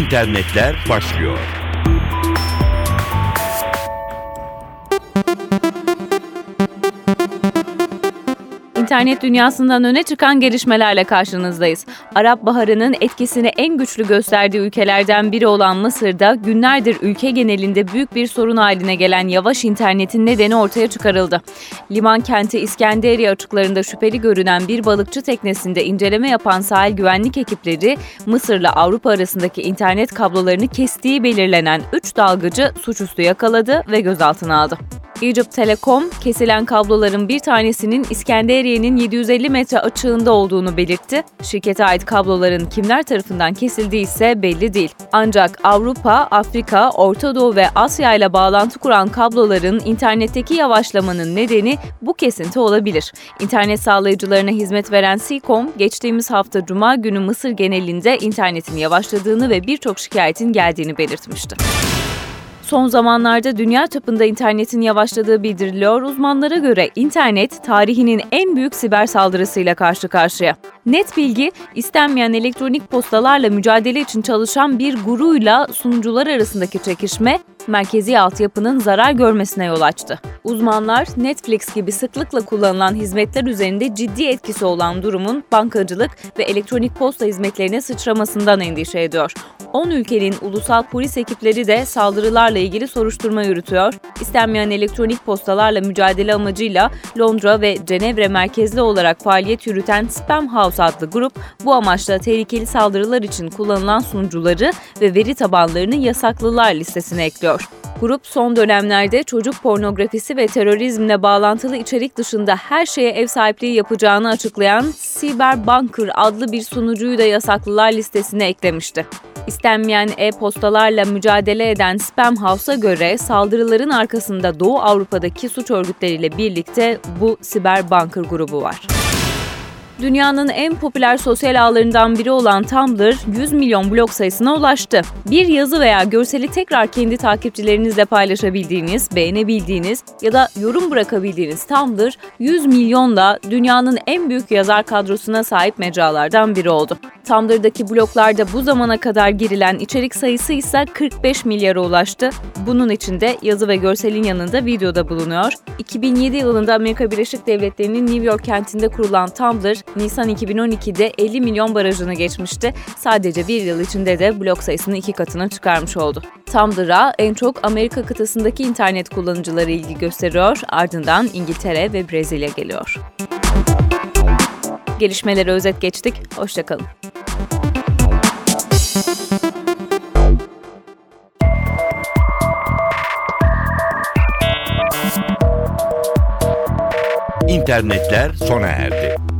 İnternetler başlıyor. İnternet dünyasından öne çıkan gelişmelerle karşınızdayız. Arap Baharı'nın etkisini en güçlü gösterdiği ülkelerden biri olan Mısır'da günlerdir ülke genelinde büyük bir sorun haline gelen yavaş internetin nedeni ortaya çıkarıldı. Liman kenti İskenderiye açıklarında şüpheli görünen bir balıkçı teknesinde inceleme yapan sahil güvenlik ekipleri Mısır'la Avrupa arasındaki internet kablolarını kestiği belirlenen 3 dalgıcı suçüstü yakaladı ve gözaltına aldı. Egypt Telecom, kesilen kabloların bir tanesinin İskenderiye'nin 750 metre açığında olduğunu belirtti. Şirkete ait kabloların kimler tarafından kesildiği ise belli değil. Ancak Avrupa, Afrika, Orta Doğu ve Asya ile bağlantı kuran kabloların internetteki yavaşlamanın nedeni bu kesinti olabilir. İnternet sağlayıcılarına hizmet veren Seacom, geçtiğimiz hafta Cuma günü Mısır genelinde internetin yavaşladığını ve birçok şikayetin geldiğini belirtmişti. Son zamanlarda dünya çapında internetin yavaşladığı bildiriliyor. Uzmanlara göre internet tarihinin en büyük siber saldırısıyla karşı karşıya. Net bilgi, istenmeyen elektronik postalarla mücadele için çalışan bir guruyla sunucular arasındaki çekişme merkezi altyapının zarar görmesine yol açtı. Uzmanlar Netflix gibi sıklıkla kullanılan hizmetler üzerinde ciddi etkisi olan durumun bankacılık ve elektronik posta hizmetlerine sıçramasından endişe ediyor. 10 ülkenin ulusal polis ekipleri de saldırılarla ilgili soruşturma yürütüyor. İstenmeyen elektronik postalarla mücadele amacıyla Londra ve Cenevre merkezli olarak faaliyet yürüten Spam House adlı grup bu amaçla tehlikeli saldırılar için kullanılan sunucuları ve veri tabanlarını yasaklılar listesine ekliyor. Grup son dönemlerde çocuk pornografisi ve terörizmle bağlantılı içerik dışında her şeye ev sahipliği yapacağını açıklayan Cyberbunker adlı bir sunucuyu da yasaklılar listesine eklemişti. İstenmeyen e-postalarla mücadele eden Spam House'a göre saldırıların arkasında Doğu Avrupa'daki suç örgütleriyle birlikte bu siber bunker grubu var. Dünyanın en popüler sosyal ağlarından biri olan Tumblr 100 milyon blog sayısına ulaştı. Bir yazı veya görseli tekrar kendi takipçilerinizle paylaşabildiğiniz, beğenebildiğiniz ya da yorum bırakabildiğiniz Tumblr 100 milyonla dünyanın en büyük yazar kadrosuna sahip mecralardan biri oldu. Tumblr'daki bloglarda bu zamana kadar girilen içerik sayısı ise 45 milyara ulaştı. Bunun içinde yazı ve görselin yanında video da bulunuyor. 2007 yılında Amerika Birleşik Devletleri'nin New York kentinde kurulan Tumblr, Nisan 2012'de 50 milyon barajını geçmişti. Sadece bir yıl içinde de blog sayısını iki katına çıkarmış oldu. Tumblr'a en çok Amerika kıtasındaki internet kullanıcıları ilgi gösteriyor, ardından İngiltere ve Brezilya geliyor. Gelişmeleri özet geçtik, hoşçakalın. İnternetler sona erdi.